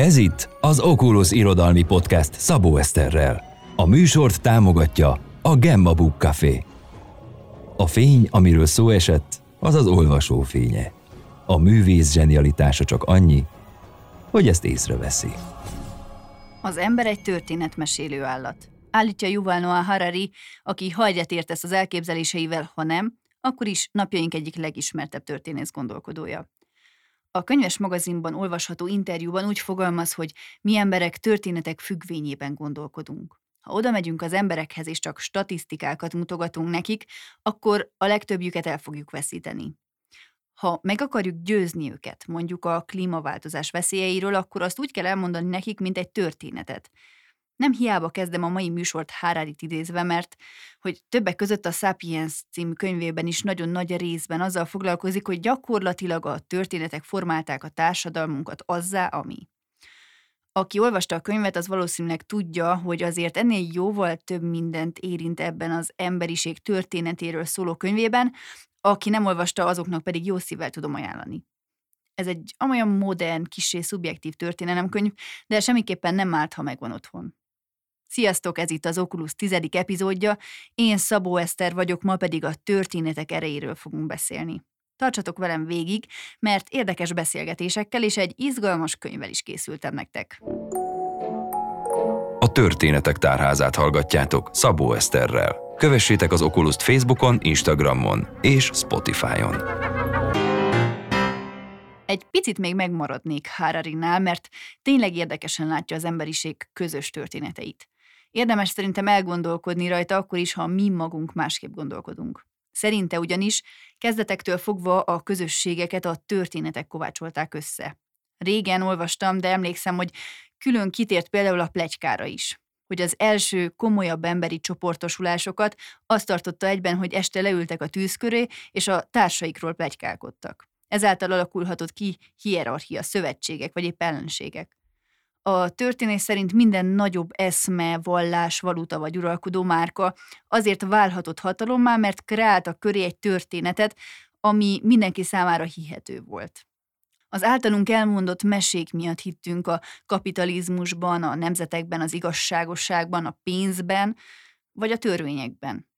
Ez itt az Oculus Irodalmi Podcast Szabó Eszterrel. A műsort támogatja a Gemma Book Café. A fény, amiről szó esett, az az olvasó fénye. A művész zsenialitása csak annyi, hogy ezt észreveszi. Az ember egy történetmesélő állat. Állítja Yuval Noah Harari, aki ha egyetértesz az elképzeléseivel, ha nem, akkor is napjaink egyik legismertebb történész gondolkodója. A könyves magazinban olvasható interjúban úgy fogalmaz, hogy mi emberek történetek függvényében gondolkodunk. Ha oda megyünk az emberekhez és csak statisztikákat mutogatunk nekik, akkor a legtöbbjüket el fogjuk veszíteni. Ha meg akarjuk győzni őket, mondjuk a klímaváltozás veszélyeiről, akkor azt úgy kell elmondani nekik, mint egy történetet. Nem hiába kezdem a mai műsort Hárárit idézve, mert hogy többek között a Sapiens című könyvében is nagyon nagy részben azzal foglalkozik, hogy gyakorlatilag a történetek formálták a társadalmunkat azzá, ami. Aki olvasta a könyvet, az valószínűleg tudja, hogy azért ennél jóval több mindent érint ebben az emberiség történetéről szóló könyvében, aki nem olvasta, azoknak pedig jó szívvel tudom ajánlani. Ez egy olyan modern, kisé szubjektív történelemkönyv, de semmiképpen nem árt, ha megvan otthon. Sziasztok, ez itt az Oculus tizedik epizódja, én Szabó Eszter vagyok, ma pedig a történetek erejéről fogunk beszélni. Tartsatok velem végig, mert érdekes beszélgetésekkel és egy izgalmas könyvvel is készültem nektek. A Történetek Tárházát hallgatjátok Szabó Eszterrel. Kövessétek az oculus Facebookon, Instagramon és Spotify-on. Egy picit még megmaradnék Hararinál, mert tényleg érdekesen látja az emberiség közös történeteit. Érdemes szerintem elgondolkodni rajta akkor is, ha mi magunk másképp gondolkodunk. Szerinte ugyanis kezdetektől fogva a közösségeket a történetek kovácsolták össze. Régen olvastam, de emlékszem, hogy külön kitért például a plegykára is hogy az első komolyabb emberi csoportosulásokat azt tartotta egyben, hogy este leültek a tűz köré, és a társaikról plegykálkodtak. Ezáltal alakulhatott ki hierarchia, szövetségek vagy épp ellenségek. A történés szerint minden nagyobb eszme, vallás, valuta vagy uralkodó márka azért válhatott hatalommá, mert kreálta köré egy történetet, ami mindenki számára hihető volt. Az általunk elmondott mesék miatt hittünk a kapitalizmusban, a nemzetekben, az igazságosságban, a pénzben, vagy a törvényekben.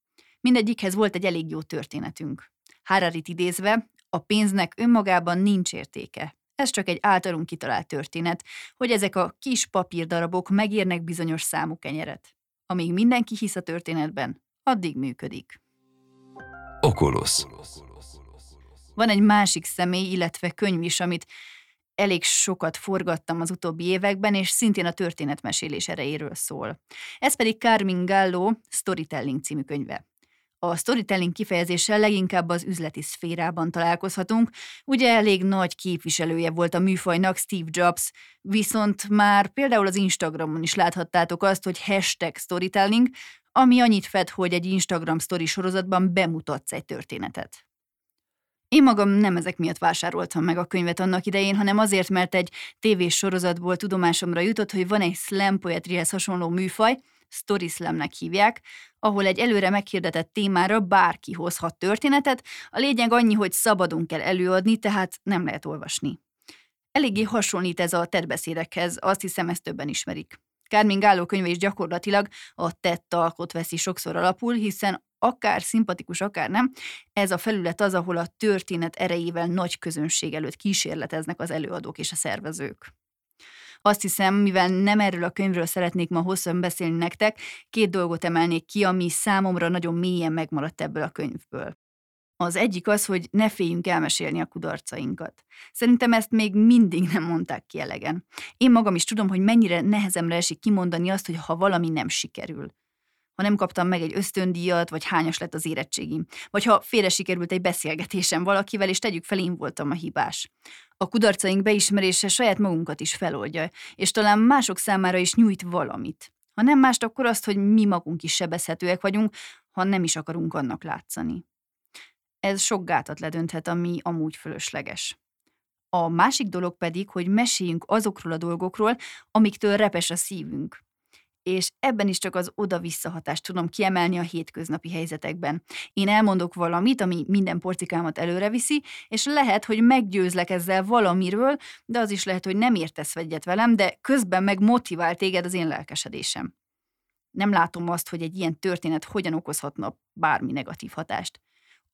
Mindegyikhez volt egy elég jó történetünk. Hararit idézve, a pénznek önmagában nincs értéke, ez csak egy általunk kitalált történet, hogy ezek a kis papírdarabok megérnek bizonyos számú kenyeret. Amíg mindenki hisz a történetben, addig működik. Oculus. Van egy másik személy, illetve könyv is, amit elég sokat forgattam az utóbbi években, és szintén a történetmesélés erejéről szól. Ez pedig Carmin Gallo Storytelling című könyve. A storytelling kifejezéssel leginkább az üzleti szférában találkozhatunk. Ugye elég nagy képviselője volt a műfajnak Steve Jobs, viszont már például az Instagramon is láthattátok azt, hogy hashtag storytelling, ami annyit fed, hogy egy Instagram story sorozatban bemutatsz egy történetet. Én magam nem ezek miatt vásároltam meg a könyvet annak idején, hanem azért, mert egy tévés sorozatból tudomásomra jutott, hogy van egy slam poetryhez hasonló műfaj, story slamnek hívják, ahol egy előre meghirdetett témára bárki hozhat történetet, a lényeg annyi, hogy szabadon kell előadni, tehát nem lehet olvasni. Eléggé hasonlít ez a tettbeszédekhez, azt hiszem ezt többen ismerik. Kármin Gáló könyve is gyakorlatilag a tett alkot veszi sokszor alapul, hiszen akár szimpatikus, akár nem, ez a felület az, ahol a történet erejével nagy közönség előtt kísérleteznek az előadók és a szervezők. Azt hiszem, mivel nem erről a könyvről szeretnék ma hosszan beszélni nektek, két dolgot emelnék ki, ami számomra nagyon mélyen megmaradt ebből a könyvből. Az egyik az, hogy ne féljünk elmesélni a kudarcainkat. Szerintem ezt még mindig nem mondták ki elegen. Én magam is tudom, hogy mennyire nehezemre esik kimondani azt, hogy ha valami nem sikerül ha nem kaptam meg egy ösztöndíjat, vagy hányas lett az érettségim, vagy ha félre sikerült egy beszélgetésem valakivel, és tegyük fel, én voltam a hibás. A kudarcaink beismerése saját magunkat is feloldja, és talán mások számára is nyújt valamit. Ha nem mást, akkor azt, hogy mi magunk is sebezhetőek vagyunk, ha nem is akarunk annak látszani. Ez sok gátat ledönthet, ami amúgy fölösleges. A másik dolog pedig, hogy meséljünk azokról a dolgokról, amiktől repes a szívünk. És ebben is csak az oda-vissza hatást tudom kiemelni a hétköznapi helyzetekben. Én elmondok valamit, ami minden porcikámat előre viszi, és lehet, hogy meggyőzlek ezzel valamiről, de az is lehet, hogy nem értesz vegyet velem, de közben meg motivál téged az én lelkesedésem. Nem látom azt, hogy egy ilyen történet hogyan okozhatna bármi negatív hatást.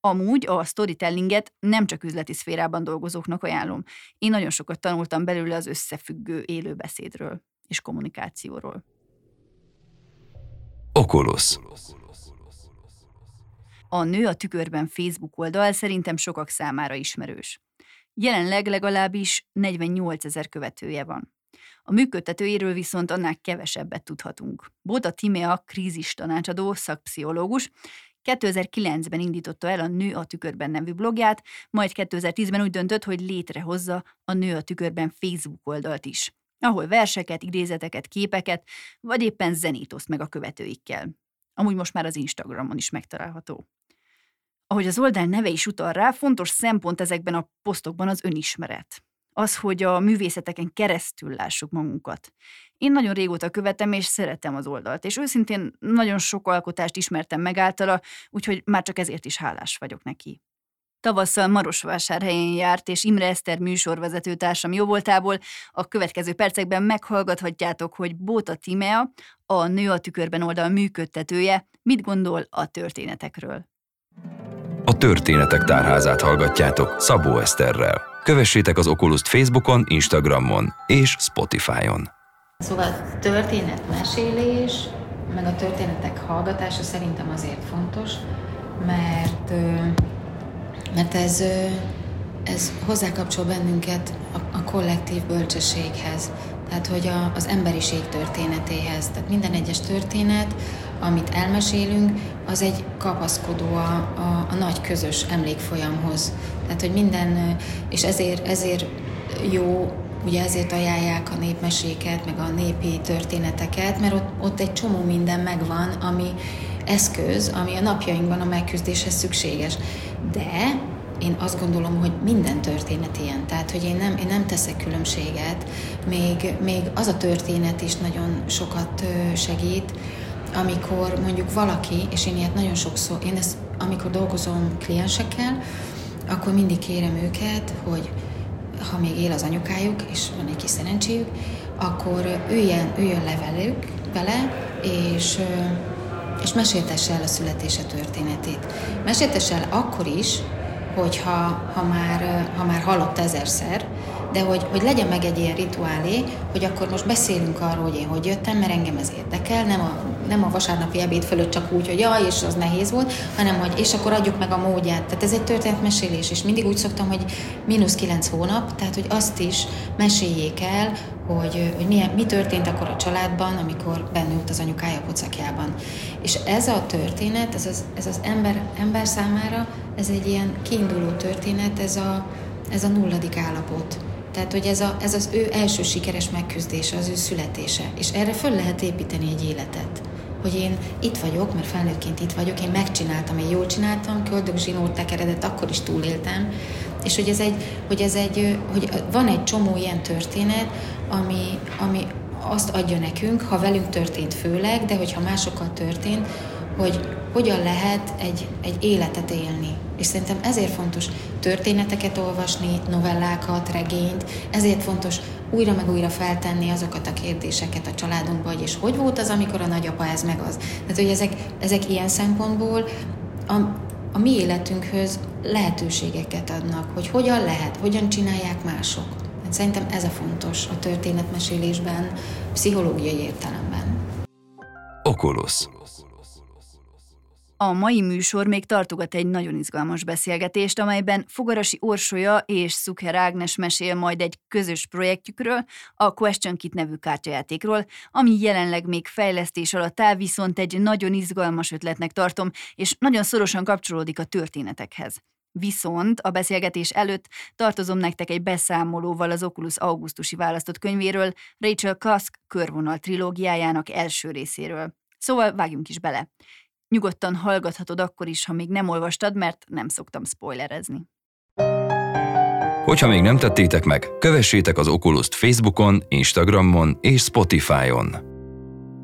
Amúgy a storytellinget nem csak üzleti szférában dolgozóknak ajánlom. Én nagyon sokat tanultam belőle az összefüggő élőbeszédről és kommunikációról. Oculus. A Nő a tükörben Facebook oldal szerintem sokak számára ismerős. Jelenleg legalábbis 48 ezer követője van. A működtetőjéről viszont annál kevesebbet tudhatunk. Bóta Timea krízis tanácsadó, szakpszichológus, 2009-ben indította el a Nő a tükörben nevű blogját, majd 2010-ben úgy döntött, hogy létrehozza a Nő a tükörben Facebook oldalt is, ahol verseket, idézeteket, képeket, vagy éppen zenét oszt meg a követőikkel. Amúgy most már az Instagramon is megtalálható. Ahogy az oldal neve is utal rá, fontos szempont ezekben a posztokban az önismeret az, hogy a művészeteken keresztül lássuk magunkat. Én nagyon régóta követem, és szeretem az oldalt, és őszintén nagyon sok alkotást ismertem meg általa, úgyhogy már csak ezért is hálás vagyok neki. Tavasszal Marosvásárhelyen járt, és Imre Eszter műsorvezető társam jóvoltából a következő percekben meghallgathatjátok, hogy Bóta Timea, a Nő a tükörben oldal működtetője, mit gondol a történetekről. A történetek tárházát hallgatjátok Szabó Eszterrel. Kövessétek az Oculus Facebookon, Instagramon és Spotify-on. Szóval történetmesélés, meg a történetek hallgatása szerintem azért fontos, mert, mert ez, ez hozzákapcsol bennünket a, a kollektív bölcsességhez, tehát hogy a, az emberiség történetéhez. Tehát minden egyes történet amit elmesélünk, az egy kapaszkodó a, a, a nagy közös emlékfolyamhoz. Tehát, hogy minden, és ezért, ezért jó, ugye ezért ajánlják a népmeséket, meg a népi történeteket, mert ott, ott egy csomó minden megvan, ami eszköz, ami a napjainkban a megküzdéshez szükséges. De én azt gondolom, hogy minden történet ilyen. Tehát, hogy én nem, én nem teszek különbséget. Még, még az a történet is nagyon sokat segít, amikor mondjuk valaki, és én ilyet nagyon sokszor, én ezt, amikor dolgozom kliensekkel, akkor mindig kérem őket, hogy ha még él az anyukájuk, és van egy kis szerencséjük, akkor üljön, üljön le velük, vele, és, és meséltesse el a születése történetét. Meséltesse el akkor is, hogyha ha már, ha már hallott ezerszer, de hogy, hogy legyen meg egy ilyen rituálé, hogy akkor most beszélünk arról, hogy én hogy jöttem, mert engem ez érdekel, nem a, nem a vasárnapi ebéd fölött csak úgy, hogy jaj, és az nehéz volt, hanem hogy és akkor adjuk meg a módját. Tehát ez egy történetmesélés, és mindig úgy szoktam, hogy mínusz kilenc hónap, tehát hogy azt is meséljék el, hogy, hogy milyen, mi történt akkor a családban, amikor bennült az anyukája pocakjában. És ez a történet, ez az, ez az ember, ember számára, ez egy ilyen kiinduló történet, ez a, ez a nulladik állapot. Tehát, hogy ez, a, ez az ő első sikeres megküzdése, az ő születése. És erre föl lehet építeni egy életet. Hogy én itt vagyok, mert felnőttként itt vagyok, én megcsináltam, én jól csináltam, köldögzsinót tekeredett, akkor is túléltem. És hogy ez egy, hogy ez egy, hogy van egy csomó ilyen történet, ami, ami azt adja nekünk, ha velünk történt főleg, de hogyha másokkal történt, hogy hogyan lehet egy, egy életet élni. És szerintem ezért fontos történeteket olvasni, novellákat, regényt, ezért fontos újra meg újra feltenni azokat a kérdéseket a családunkba, hogy és hogy volt az, amikor a nagyapa ez meg az. Tehát, hogy ezek, ezek ilyen szempontból a, a mi életünkhöz lehetőségeket adnak, hogy hogyan lehet, hogyan csinálják mások. Hát szerintem ez a fontos a történetmesélésben, pszichológiai értelemben. Oculus a mai műsor még tartogat egy nagyon izgalmas beszélgetést, amelyben Fogarasi Orsolya és Szuker Ágnes mesél majd egy közös projektjükről, a Question Kit nevű kártyajátékról, ami jelenleg még fejlesztés alatt áll, viszont egy nagyon izgalmas ötletnek tartom, és nagyon szorosan kapcsolódik a történetekhez. Viszont a beszélgetés előtt tartozom nektek egy beszámolóval az Oculus augusztusi választott könyvéről, Rachel Kask körvonal trilógiájának első részéről. Szóval vágjunk is bele. Nyugodtan hallgathatod akkor is, ha még nem olvastad, mert nem szoktam spoilerezni. Hogyha még nem tettétek meg, kövessétek az oculus Facebookon, Instagramon és Spotify-on.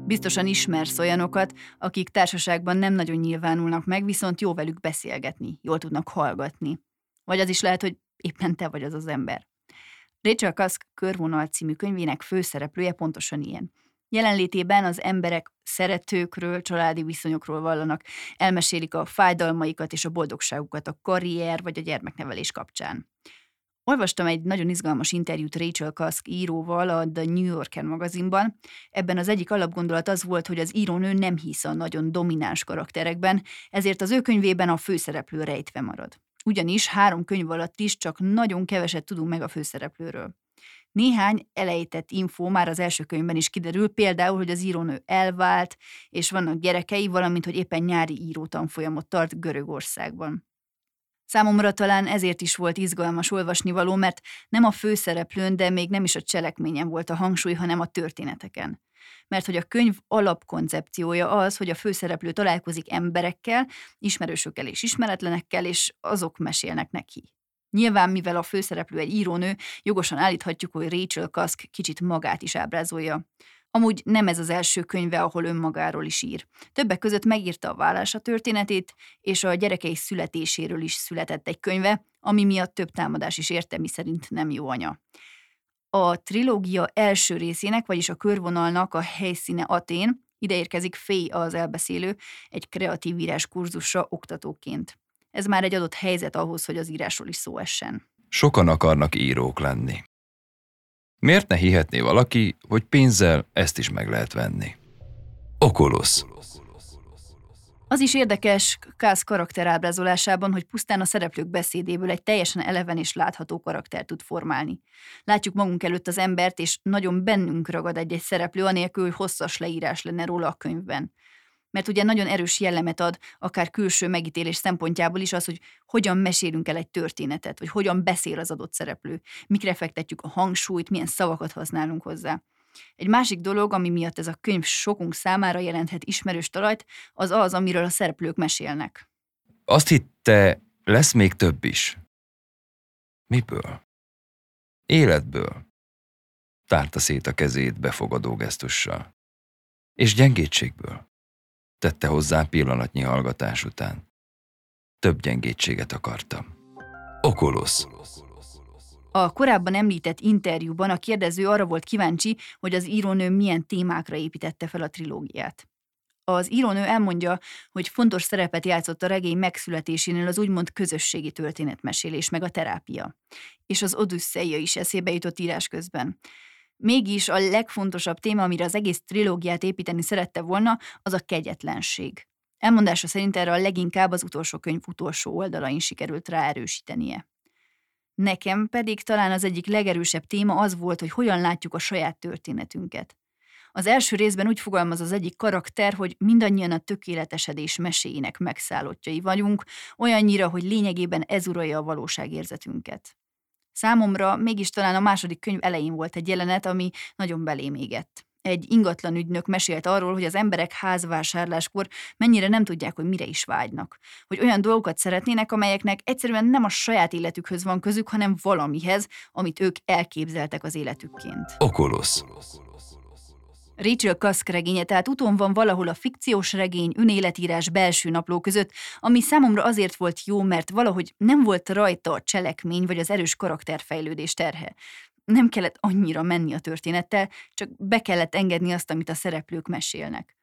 Biztosan ismersz olyanokat, akik társaságban nem nagyon nyilvánulnak meg, viszont jó velük beszélgetni, jól tudnak hallgatni. Vagy az is lehet, hogy éppen te vagy az az ember. Rachel Kask körvonal című könyvének főszereplője pontosan ilyen. Jelenlétében az emberek szeretőkről, családi viszonyokról vallanak, elmesélik a fájdalmaikat és a boldogságukat a karrier vagy a gyermeknevelés kapcsán. Olvastam egy nagyon izgalmas interjút Rachel Kask íróval a The New Yorker magazinban. Ebben az egyik alapgondolat az volt, hogy az írónő nem hisz a nagyon domináns karakterekben, ezért az ő könyvében a főszereplő rejtve marad. Ugyanis három könyv alatt is csak nagyon keveset tudunk meg a főszereplőről. Néhány elejtett info már az első könyvben is kiderül, például, hogy az írónő elvált, és vannak gyerekei, valamint, hogy éppen nyári írótanfolyamot tart Görögországban. Számomra talán ezért is volt izgalmas olvasnivaló, mert nem a főszereplőn, de még nem is a cselekményen volt a hangsúly, hanem a történeteken. Mert hogy a könyv alapkoncepciója az, hogy a főszereplő találkozik emberekkel, ismerősökkel és ismeretlenekkel, és azok mesélnek neki. Nyilván, mivel a főszereplő egy írónő, jogosan állíthatjuk, hogy Rachel Kask kicsit magát is ábrázolja. Amúgy nem ez az első könyve, ahol önmagáról is ír. Többek között megírta a vállása történetét, és a gyerekei születéséről is született egy könyve, ami miatt több támadás is érte, mi szerint nem jó anya. A trilógia első részének, vagyis a körvonalnak a helyszíne Atén, ide érkezik Fé az elbeszélő, egy kreatív írás kurzusra oktatóként. Ez már egy adott helyzet ahhoz, hogy az írásról is szó essen. Sokan akarnak írók lenni. Miért ne hihetné valaki, hogy pénzzel ezt is meg lehet venni? Oculus. Az is érdekes Kász karakterábrázolásában, hogy pusztán a szereplők beszédéből egy teljesen eleven és látható karakter tud formálni. Látjuk magunk előtt az embert, és nagyon bennünk ragad egy-egy szereplő, anélkül, hogy hosszas leírás lenne róla a könyvben mert ugye nagyon erős jellemet ad, akár külső megítélés szempontjából is az, hogy hogyan mesélünk el egy történetet, vagy hogyan beszél az adott szereplő, mikre fektetjük a hangsúlyt, milyen szavakat használunk hozzá. Egy másik dolog, ami miatt ez a könyv sokunk számára jelenthet ismerős talajt, az az, amiről a szereplők mesélnek. Azt hitte, lesz még több is. Miből? Életből. Tárta szét a kezét befogadó gesztussal. És gyengétségből tette hozzá pillanatnyi hallgatás után. Több gyengétséget akartam. Oculus. A korábban említett interjúban a kérdező arra volt kíváncsi, hogy az írónő milyen témákra építette fel a trilógiát. Az írónő elmondja, hogy fontos szerepet játszott a regény megszületésénél az úgymond közösségi történetmesélés meg a terápia. És az Odüsszeia is eszébe jutott írás közben. Mégis a legfontosabb téma, amire az egész trilógiát építeni szerette volna, az a kegyetlenség. Elmondása szerint erre a leginkább az utolsó könyv utolsó oldalain sikerült ráerősítenie. Nekem pedig talán az egyik legerősebb téma az volt, hogy hogyan látjuk a saját történetünket. Az első részben úgy fogalmaz az egyik karakter, hogy mindannyian a tökéletesedés meséinek megszállottjai vagyunk, olyannyira, hogy lényegében ez uralja a valóságérzetünket. Számomra mégis talán a második könyv elején volt egy jelenet, ami nagyon belém égett. Egy ingatlan ügynök mesélt arról, hogy az emberek házvásárláskor mennyire nem tudják, hogy mire is vágynak. Hogy olyan dolgokat szeretnének, amelyeknek egyszerűen nem a saját életükhöz van közük, hanem valamihez, amit ők elképzeltek az életükként. Oculus. Rachel Kask regénye, tehát úton van valahol a fikciós regény, önéletírás belső napló között, ami számomra azért volt jó, mert valahogy nem volt rajta a cselekmény vagy az erős karakterfejlődés terhe. Nem kellett annyira menni a történettel, csak be kellett engedni azt, amit a szereplők mesélnek.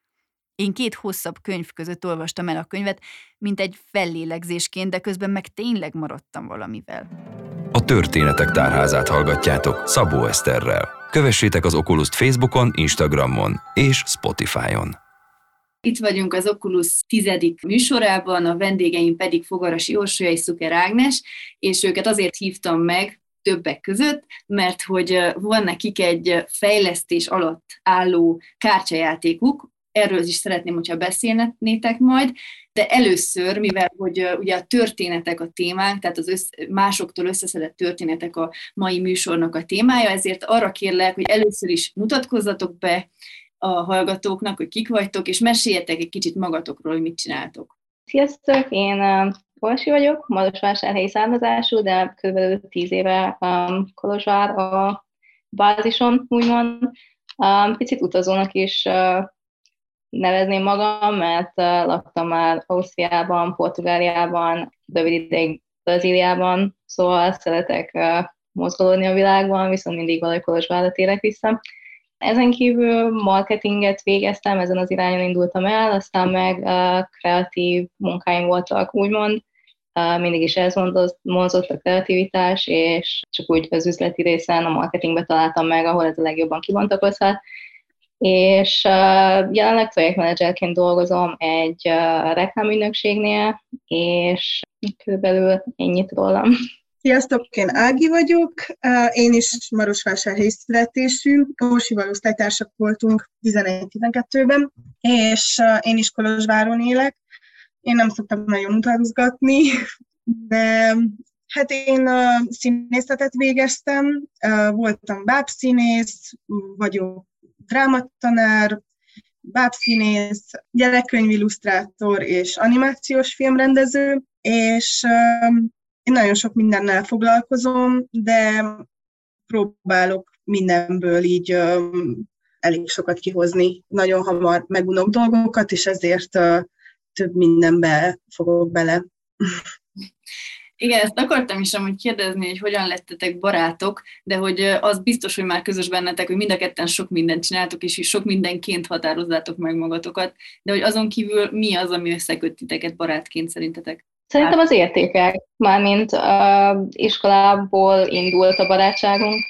Én két hosszabb könyv között olvastam el a könyvet, mint egy fellélegzésként, de közben meg tényleg maradtam valamivel. A Történetek Tárházát hallgatjátok Szabó Eszterrel. Kövessétek az oculus Facebookon, Instagramon és Spotify-on. Itt vagyunk az Oculus tizedik műsorában, a vendégeim pedig Fogarasi Orsolya és Szuker Ágnes, és őket azért hívtam meg, többek között, mert hogy van nekik egy fejlesztés alatt álló kártyajátékuk, erről is szeretném, hogyha beszélnétek majd, de először, mivel hogy ugye a történetek a témánk, tehát az össz, másoktól összeszedett történetek a mai műsornak a témája, ezért arra kérlek, hogy először is mutatkozzatok be a hallgatóknak, hogy kik vagytok, és meséljetek egy kicsit magatokról, hogy mit csináltok. Sziasztok, én Kolsi vagyok, Marosvásárhelyi származású, de kb. 10 éve um, Kolozsvár a bázisom, úgymond. Um, picit utazónak is uh, nevezném magam, mert laktam már Ausztriában, Portugáliában, rövid ideig Brazíliában, szóval szeretek mozgolódni a világban, viszont mindig valahogy Kolozsvárra térek vissza. Ezen kívül marketinget végeztem, ezen az irányon indultam el, aztán meg uh, kreatív munkáim voltak, úgymond. Uh, mindig is ez mozott a kreativitás, és csak úgy az üzleti részen a marketingbe találtam meg, ahol ez a legjobban kibontakozhat. És uh, jelenleg projektmenedzserként dolgozom egy uh, reklámügynökségnél, és körülbelül ennyit rólam. Sziasztok, én Ági vagyok, én is Marosvásárhelyi születésű, Orsival osztálytársak voltunk 11-12-ben, és én is Kolozsváron élek. Én nem szoktam nagyon utazgatni, de hát én színészetet végeztem, voltam bábszínész, vagyok drámatanár, bábszínész, gyerekkönyvillusztrátor és animációs filmrendező, és én nagyon sok mindennel foglalkozom, de próbálok mindenből így elég sokat kihozni. Nagyon hamar megunok dolgokat, és ezért több mindenbe fogok bele. Igen, ezt akartam is amúgy kérdezni, hogy hogyan lettetek barátok, de hogy az biztos, hogy már közös bennetek, hogy mind a ketten sok mindent csináltok, és sok mindenként határozzátok meg magatokat, de hogy azon kívül mi az, ami összeköt titeket barátként szerintetek? Szerintem az értékek, mármint uh, iskolából indult a barátságunk,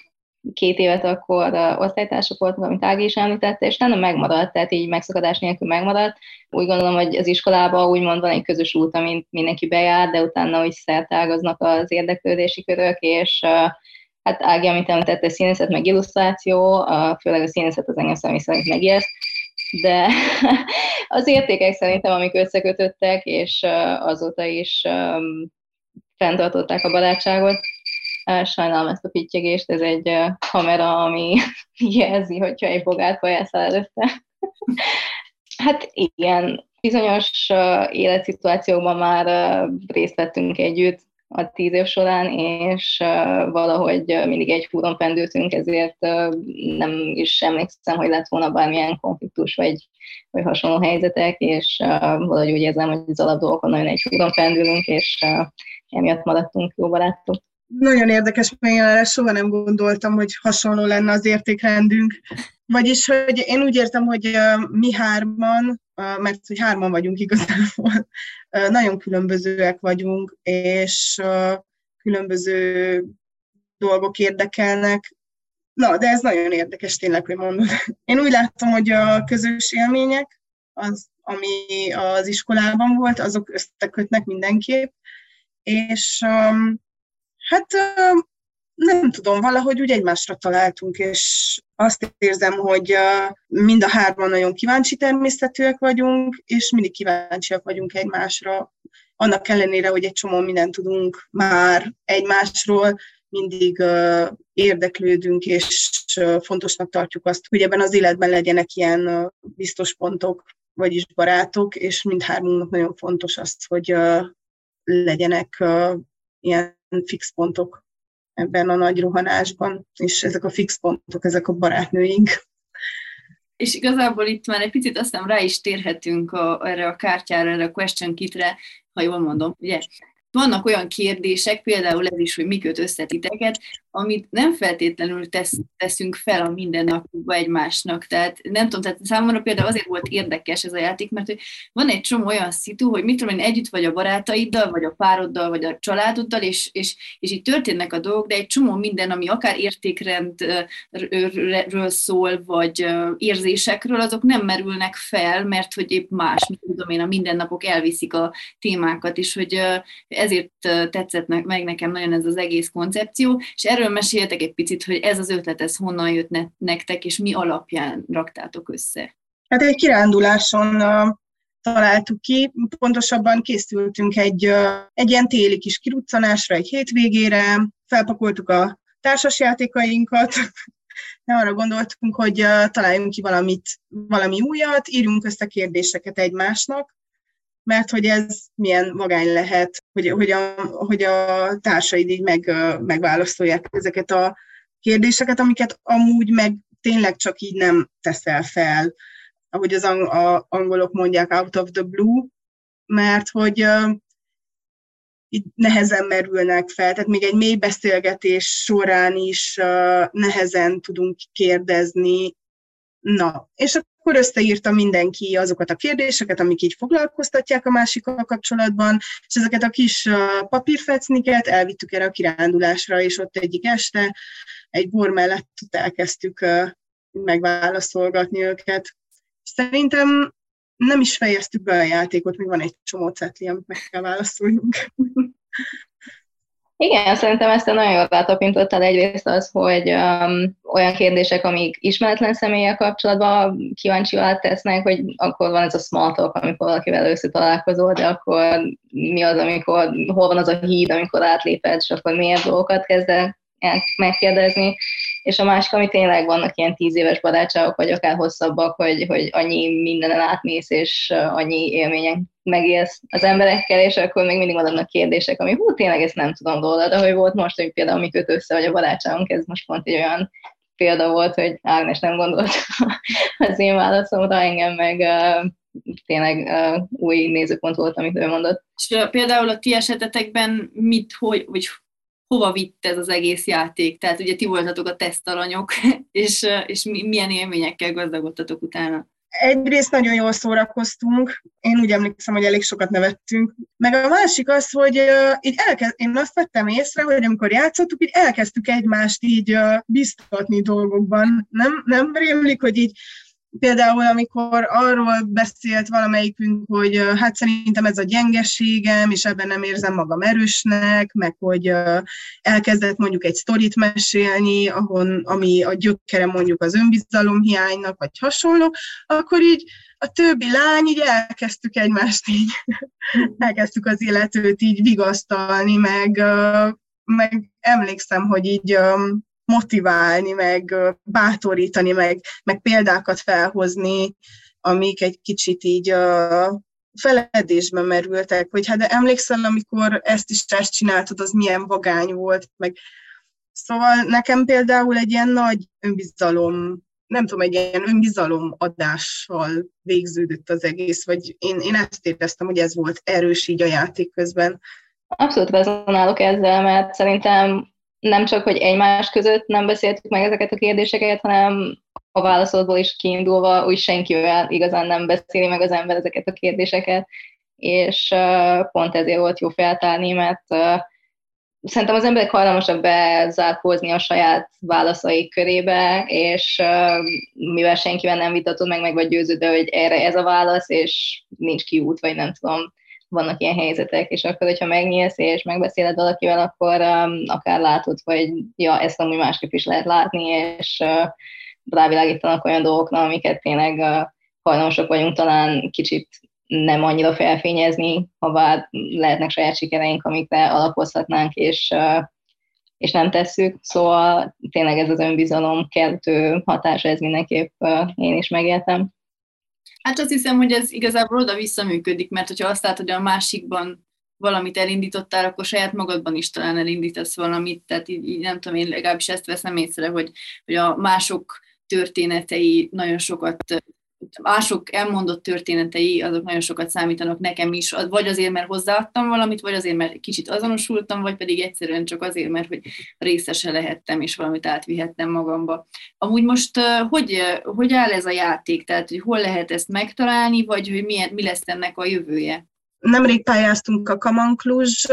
két évet akkor osztálytársak voltunk, amit Ági is említette, és nem megmaradt, tehát így megszakadás nélkül megmaradt. Úgy gondolom, hogy az iskolában úgymond van egy közös út, amit mindenki bejár, de utána úgy szertágaznak az érdeklődési körök, és hát Ági, amit említette, színészet, meg illusztráció, főleg a színészet az engem személy szerint megijeszt, de az értékek szerintem, amik összekötöttek, és azóta is fenntartották a barátságot. Sajnálom ezt a pittyegést, ez egy kamera, ami jelzi, hogyha egy bogát vajászál előtte. hát igen, bizonyos életszituációkban már részt vettünk együtt, a tíz év során, és valahogy mindig egy húron pendültünk, ezért nem is emlékszem, hogy lett volna bármilyen konfliktus, vagy, vagy hasonló helyzetek, és valahogy úgy érzem, hogy az alapdolgokon nagyon egy húron pendülünk, és emiatt maradtunk jó barátok. Nagyon érdekes, mert én soha nem gondoltam, hogy hasonló lenne az értékrendünk. Vagyis, hogy én úgy értem, hogy mi hárman, mert hogy hárman vagyunk igazából, nagyon különbözőek vagyunk, és különböző dolgok érdekelnek. Na, de ez nagyon érdekes tényleg, hogy mondod. Én úgy láttam, hogy a közös élmények, az, ami az iskolában volt, azok összekötnek mindenképp, és um, hát nem tudom, valahogy úgy egymásra találtunk, és azt érzem, hogy mind a hárman nagyon kíváncsi természetűek vagyunk, és mindig kíváncsiak vagyunk egymásra. Annak ellenére, hogy egy csomó mindent tudunk már egymásról, mindig érdeklődünk, és fontosnak tartjuk azt, hogy ebben az életben legyenek ilyen biztos pontok, vagyis barátok, és mindhármunknak nagyon fontos az, hogy legyenek ilyen fix pontok ebben a nagy rohanásban, és ezek a fix pontok, ezek a barátnőink. És igazából itt már egy picit aztán rá is térhetünk a, erre a kártyára, erre a question kitre, ha jól mondom, ugye? vannak olyan kérdések, például ez is, hogy mi köt össze titeket, amit nem feltétlenül tesz, teszünk fel a mindennapokba egymásnak. Tehát nem tudom, tehát számomra például azért volt érdekes ez a játék, mert hogy van egy csomó olyan szitu, hogy mit tudom én, együtt vagy a barátaiddal, vagy a pároddal, vagy a családoddal, és, és, és így történnek a dolgok, de egy csomó minden, ami akár értékrendről szól, vagy érzésekről, azok nem merülnek fel, mert hogy épp más, mit tudom én, a mindennapok elviszik a témákat, és hogy ezért tetszett meg nekem nagyon ez az egész koncepció, és erről meséltek egy picit, hogy ez az ötlet, ez honnan jött nektek, és mi alapján raktátok össze. Hát egy kiránduláson találtuk ki, pontosabban készültünk egy, egy ilyen téli kis kiruccanásra, egy hétvégére, felpakoltuk a társasjátékainkat, de arra gondoltunk, hogy uh, találjunk ki valamit, valami újat, írjunk össze kérdéseket egymásnak, mert hogy ez milyen magány lehet, hogy, hogy, a, hogy a társaid így meg, megválaszolják ezeket a kérdéseket, amiket amúgy meg tényleg csak így nem teszel fel. ahogy az angolok mondják, out of the blue, mert hogy így nehezen merülnek fel, tehát még egy mély beszélgetés során is nehezen tudunk kérdezni. Na, és akkor összeírta mindenki azokat a kérdéseket, amik így foglalkoztatják a másikkal kapcsolatban, és ezeket a kis papírfecniket elvittük erre a kirándulásra, és ott egyik este egy bor mellett elkezdtük megválaszolgatni őket. Szerintem nem is fejeztük be a játékot, még van egy csomó cetli, amit meg kell válaszoljunk. Igen, szerintem ezt a nagyon jól rátapintottál egyrészt az, hogy um, olyan kérdések, amik ismeretlen személyek kapcsolatban kíváncsi tesznek, hogy akkor van ez a small talk, amikor valakivel összetalálkozol, de akkor mi az, amikor, hol van az a híd, amikor átléped, és akkor milyen dolgokat kezd megkérdezni. És a másik, ami tényleg vannak ilyen tíz éves barátságok, vagy akár hosszabbak, hogy, hogy annyi mindenen átmész, és annyi élményen megélsz az emberekkel, és akkor még mindig vannak kérdések, ami hú, tényleg ezt nem tudom róla, de hogy volt most, hogy például mi köt össze, vagy a barátságunk, ez most pont egy olyan példa volt, hogy Ágnes nem gondolt az én válaszomra, engem meg uh, tényleg új nézőpont volt, amit ő mondott. És például a ti esetetekben mit, hogy, vagy hova vitt ez az egész játék? Tehát ugye ti voltatok a tesztalanyok, és, és milyen élményekkel gazdagodtatok utána? Egyrészt nagyon jól szórakoztunk, én úgy emlékszem, hogy elég sokat nevettünk. Meg a másik az, hogy uh, így elkezd, én azt vettem észre, hogy amikor játszottuk, így elkezdtük egymást így uh, biztatni dolgokban. Nem, nem rémlik, hogy így Például, amikor arról beszélt valamelyikünk, hogy hát szerintem ez a gyengeségem, és ebben nem érzem magam erősnek, meg hogy elkezdett mondjuk egy sztorit mesélni, ahon, ami a gyökere mondjuk az önbizalomhiánynak, vagy hasonló, akkor így a többi lány, így elkezdtük egymást így, elkezdtük az életőt így vigasztalni, meg, meg emlékszem, hogy így motiválni, meg bátorítani, meg, meg példákat felhozni, amik egy kicsit így a feledésbe merültek, hogy hát de emlékszel, amikor ezt is ezt csináltad, az milyen vagány volt, meg Szóval nekem például egy ilyen nagy önbizalom, nem tudom, egy ilyen önbizalom adással végződött az egész, vagy én, én ezt éreztem, hogy ez volt erős így a játék közben. Abszolút rezonálok ezzel, mert szerintem nem csak, hogy egymás között nem beszéltük meg ezeket a kérdéseket, hanem a válaszodból is kiindulva úgy senkivel igazán nem beszéli meg az ember ezeket a kérdéseket, és pont ezért volt jó feltárni, mert szerintem az emberek hajlamosak bezárkózni a saját válaszaik körébe, és mivel senkivel nem vitatod meg, meg vagy győződve, hogy erre ez a válasz, és nincs kiút, vagy nem tudom, vannak ilyen helyzetek, és akkor, hogyha megnyílsz és megbeszéled valakivel, akkor um, akár látod, hogy ja, ezt amúgy másképp is lehet látni, és uh, rávilágítanak olyan dolgokra, amiket tényleg uh, hajlamosak vagyunk talán kicsit nem annyira felfényezni, ha bár lehetnek saját sikereink, amikre alapozhatnánk, és, uh, és nem tesszük. Szóval tényleg ez az önbizalom keltő hatása, ez mindenképp uh, én is megéltem. Hát azt hiszem, hogy ez igazából oda visszaműködik, mert hogyha azt látod, hogy a másikban valamit elindítottál, akkor saját magadban is talán elindítasz valamit, tehát így, így nem tudom, én legalábbis ezt veszem észre, hogy, hogy a mások történetei nagyon sokat mások elmondott történetei, azok nagyon sokat számítanak nekem is, vagy azért, mert hozzáadtam valamit, vagy azért, mert kicsit azonosultam, vagy pedig egyszerűen csak azért, mert hogy részese lehettem, és valamit átvihettem magamba. Amúgy most hogy, hogy áll ez a játék? Tehát, hogy hol lehet ezt megtalálni, vagy hogy milyen, mi lesz ennek a jövője? Nemrég pályáztunk a Kamankluzs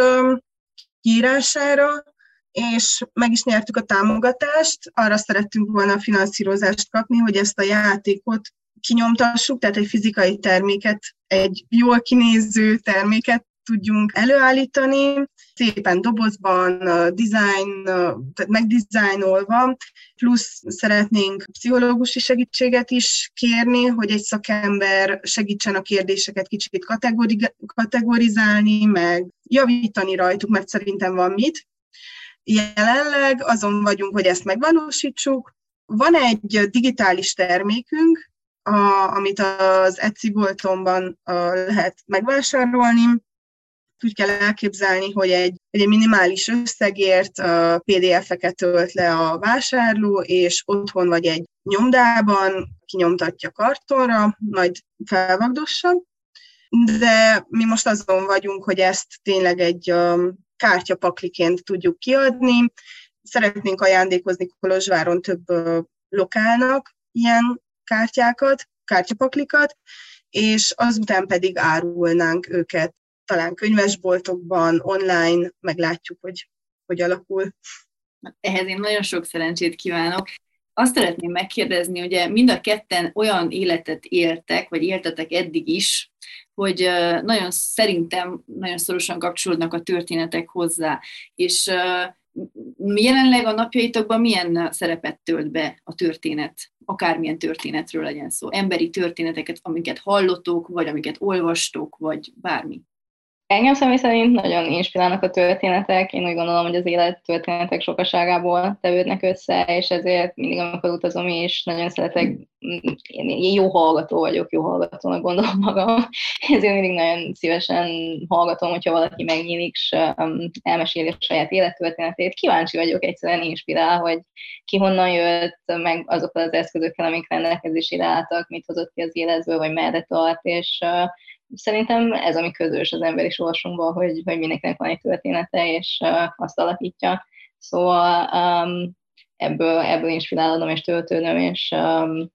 kiírására, és meg is nyertük a támogatást. Arra szerettünk volna a finanszírozást kapni, hogy ezt a játékot kinyomtassuk, tehát egy fizikai terméket, egy jól kinéző terméket tudjunk előállítani, szépen dobozban, design, tehát megdizájnolva, plusz szeretnénk pszichológusi segítséget is kérni, hogy egy szakember segítsen a kérdéseket kicsit kategorizálni, meg javítani rajtuk, mert szerintem van mit. Jelenleg azon vagyunk, hogy ezt megvalósítsuk. Van egy digitális termékünk, a, amit az Etsy boltomban a, lehet megvásárolni. Úgy kell elképzelni, hogy egy egy minimális összegért PDF-eket tölt le a vásárló, és otthon vagy egy nyomdában kinyomtatja kartonra, majd felvagdossa. De mi most azon vagyunk, hogy ezt tényleg egy kártyapakliként tudjuk kiadni. Szeretnénk ajándékozni Kolozsváron több lokálnak ilyen kártyákat, kártyapaklikat, és azután pedig árulnánk őket talán könyvesboltokban, online, meglátjuk, hogy hogy alakul. Ehhez én nagyon sok szerencsét kívánok. Azt szeretném megkérdezni, ugye mind a ketten olyan életet éltek, vagy éltetek eddig is, hogy nagyon szerintem nagyon szorosan kapcsolódnak a történetek hozzá. És jelenleg a napjaitokban milyen szerepet tölt be a történet, akármilyen történetről legyen szó, emberi történeteket, amiket hallottok, vagy amiket olvastok, vagy bármi? Engem személy szerint nagyon inspirálnak a történetek. Én úgy gondolom, hogy az élet történetek sokaságából tevődnek össze, és ezért mindig, amikor utazom is, nagyon szeretek, én jó hallgató vagyok, jó hallgatónak gondolom magam, ezért mindig nagyon szívesen hallgatom, hogyha valaki megnyílik, és um, elmeséli a saját élettörténetét. Kíváncsi vagyok, egyszerűen inspirál, hogy ki honnan jött, meg azokkal az eszközökkel, amik rendelkezésére álltak, mit hozott ki az életből, vagy merre tart, és uh, szerintem ez, ami közös az emberi sorsunkban, hogy, hogy mindenkinek van egy története, és uh, azt alakítja. Szóval um, ebből, ebből inspirálódom és töltődöm, és, um,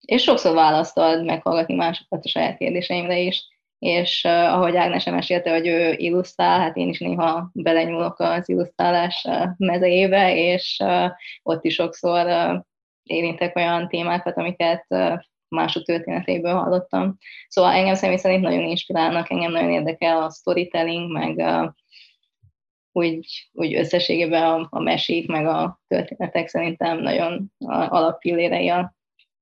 és sokszor választ ad meghallgatni másokat a saját kérdéseimre is, és uh, ahogy Ágnes mesélte, hogy ő illusztrál, hát én is néha belenyúlok az illusztrálás uh, mezejébe, és uh, ott is sokszor uh, érintek olyan témákat, amiket uh, mások történetéből hallottam. Szóval engem személy szerint nagyon inspirálnak, engem nagyon érdekel a storytelling, meg a, úgy, úgy összességében a, a mesék, meg a történetek szerintem nagyon alappillérei a,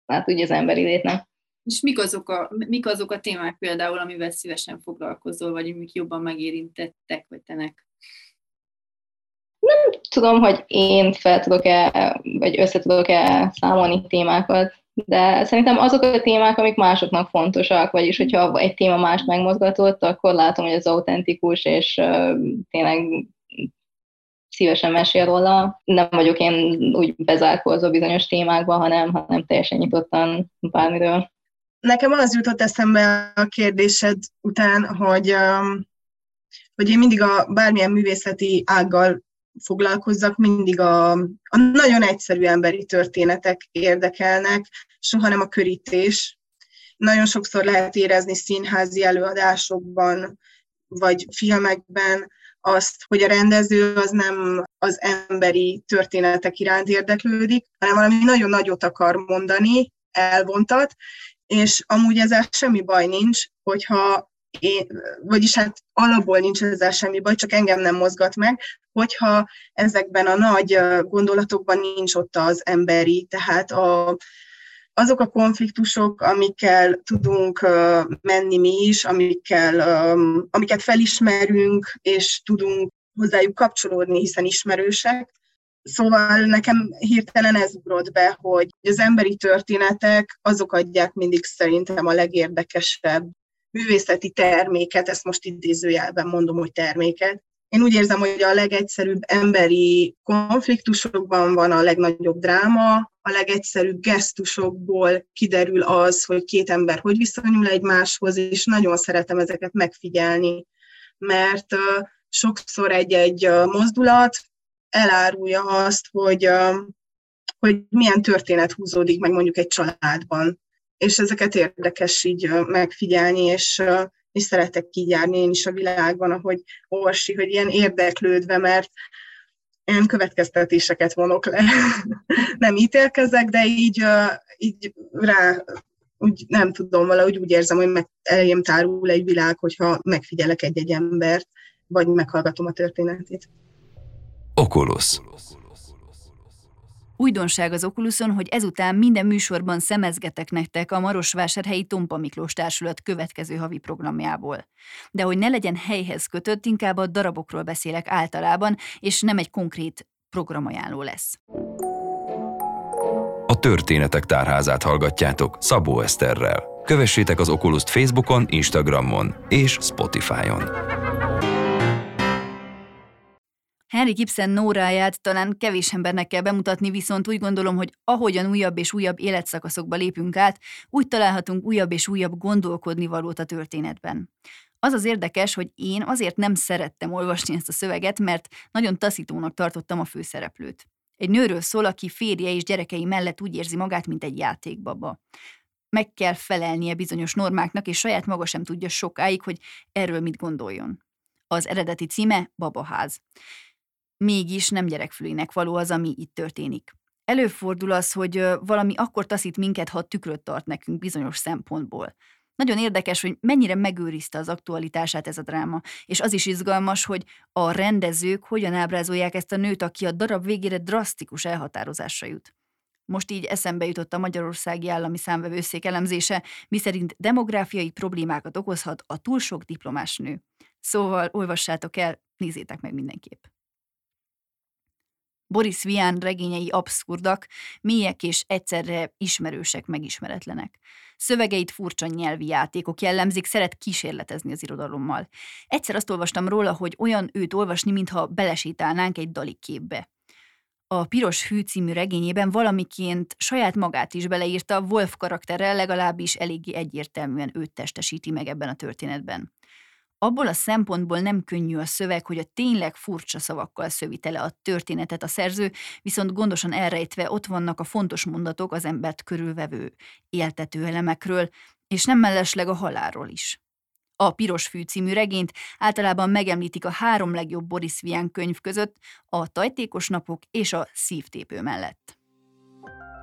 hát úgy az emberi létnek. És mik azok, a, mik azok a témák például, amivel szívesen foglalkozol, vagy amik jobban megérintettek, vagy tenek? Nem tudom, hogy én fel tudok-e, vagy össze tudok-e számolni témákat, de szerintem azok a témák, amik másoknak fontosak, vagyis hogyha egy téma más megmozgatott, akkor látom, hogy az autentikus, és tényleg szívesen mesél róla. Nem vagyok én úgy bezárkózó bizonyos témákban, hanem, hanem teljesen nyitottan bármiről. Nekem az jutott eszembe a kérdésed után, hogy, hogy én mindig a bármilyen művészeti ággal foglalkozzak, mindig a, a nagyon egyszerű emberi történetek érdekelnek, soha nem a körítés. Nagyon sokszor lehet érezni színházi előadásokban, vagy filmekben azt, hogy a rendező az nem az emberi történetek iránt érdeklődik, hanem valami nagyon nagyot akar mondani, elvontat, és amúgy ezzel semmi baj nincs, hogyha én, vagyis hát alapból nincs ezzel semmi baj, csak engem nem mozgat meg, hogyha ezekben a nagy gondolatokban nincs ott az emberi, tehát a, azok a konfliktusok, amikkel tudunk menni mi is, amikkel, amiket felismerünk, és tudunk hozzájuk kapcsolódni, hiszen ismerősek. Szóval nekem hirtelen ez ugrott be, hogy az emberi történetek azok adják mindig szerintem a legérdekesebb művészeti terméket, ezt most idézőjelben mondom, hogy terméket. Én úgy érzem, hogy a legegyszerűbb emberi konfliktusokban van a legnagyobb dráma, a legegyszerűbb gesztusokból kiderül az, hogy két ember hogy viszonyul egymáshoz, és nagyon szeretem ezeket megfigyelni, mert sokszor egy-egy mozdulat elárulja azt, hogy, hogy milyen történet húzódik meg mondjuk egy családban. És ezeket érdekes így megfigyelni, és, és szeretek így járni én is a világban, ahogy Orsi, hogy ilyen érdeklődve, mert én következtetéseket vonok le. nem ítélkezek, de így, így rá, úgy nem tudom, valahogy úgy érzem, hogy meg elém tárul egy világ, hogyha megfigyelek egy-egy embert, vagy meghallgatom a történetét. Oculus. Újdonság az Oculuson, hogy ezután minden műsorban szemezgetek nektek a Marosvásárhelyi Tompa Miklós Társulat következő havi programjából. De hogy ne legyen helyhez kötött, inkább a darabokról beszélek általában, és nem egy konkrét programajánló lesz. A Történetek Tárházát hallgatjátok Szabó Eszterrel. Kövessétek az oculus Facebookon, Instagramon és Spotify-on. Henry Gibson nóráját talán kevés embernek kell bemutatni, viszont úgy gondolom, hogy ahogyan újabb és újabb életszakaszokba lépünk át, úgy találhatunk újabb és újabb gondolkodni valót a történetben. Az az érdekes, hogy én azért nem szerettem olvasni ezt a szöveget, mert nagyon taszítónak tartottam a főszereplőt. Egy nőről szól, aki férje és gyerekei mellett úgy érzi magát, mint egy játékbaba. Meg kell felelnie bizonyos normáknak, és saját maga sem tudja sokáig, hogy erről mit gondoljon. Az eredeti címe Babaház. Mégis nem gyerekfülének való az, ami itt történik. Előfordul az, hogy valami akkor taszít minket, ha tükröt tart nekünk bizonyos szempontból. Nagyon érdekes, hogy mennyire megőrizte az aktualitását ez a dráma, és az is izgalmas, hogy a rendezők hogyan ábrázolják ezt a nőt, aki a darab végére drasztikus elhatározásra jut. Most így eszembe jutott a Magyarországi Állami Számvevőszék elemzése, miszerint demográfiai problémákat okozhat a túl sok diplomás nő. Szóval olvassátok el, nézzétek meg mindenképp. Boris Vian regényei abszurdak, mélyek és egyszerre ismerősek, megismeretlenek. Szövegeit furcsa nyelvi játékok jellemzik, szeret kísérletezni az irodalommal. Egyszer azt olvastam róla, hogy olyan őt olvasni, mintha belesétálnánk egy dali képbe. A Piros Hű című regényében valamiként saját magát is beleírta, Wolf karakterrel legalábbis eléggé egyértelműen őt testesíti meg ebben a történetben abból a szempontból nem könnyű a szöveg, hogy a tényleg furcsa szavakkal szövi tele a történetet a szerző, viszont gondosan elrejtve ott vannak a fontos mondatok az embert körülvevő éltető elemekről, és nem mellesleg a halálról is. A Piros Fű című regényt általában megemlítik a három legjobb Boris Vian könyv között, a Tajtékos napok és a Szívtépő mellett.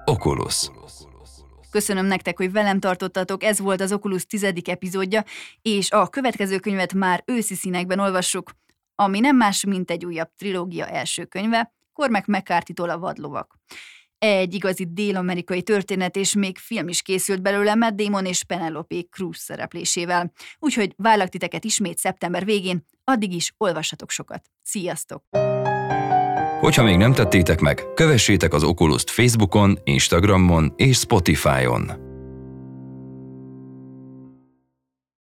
Oculus. Köszönöm nektek, hogy velem tartottatok, ez volt az Oculus tizedik epizódja, és a következő könyvet már őszi színekben olvassuk, ami nem más, mint egy újabb trilógia első könyve, Cormac mccarthy a vadlovak. Egy igazi dél-amerikai történet, és még film is készült belőle Matt Damon és Penelope Cruz szereplésével. Úgyhogy várlak titeket ismét szeptember végén, addig is olvassatok sokat. Sziasztok! Hogyha még nem tettétek meg, kövessétek az Oculus-t Facebookon, Instagramon és Spotify-on.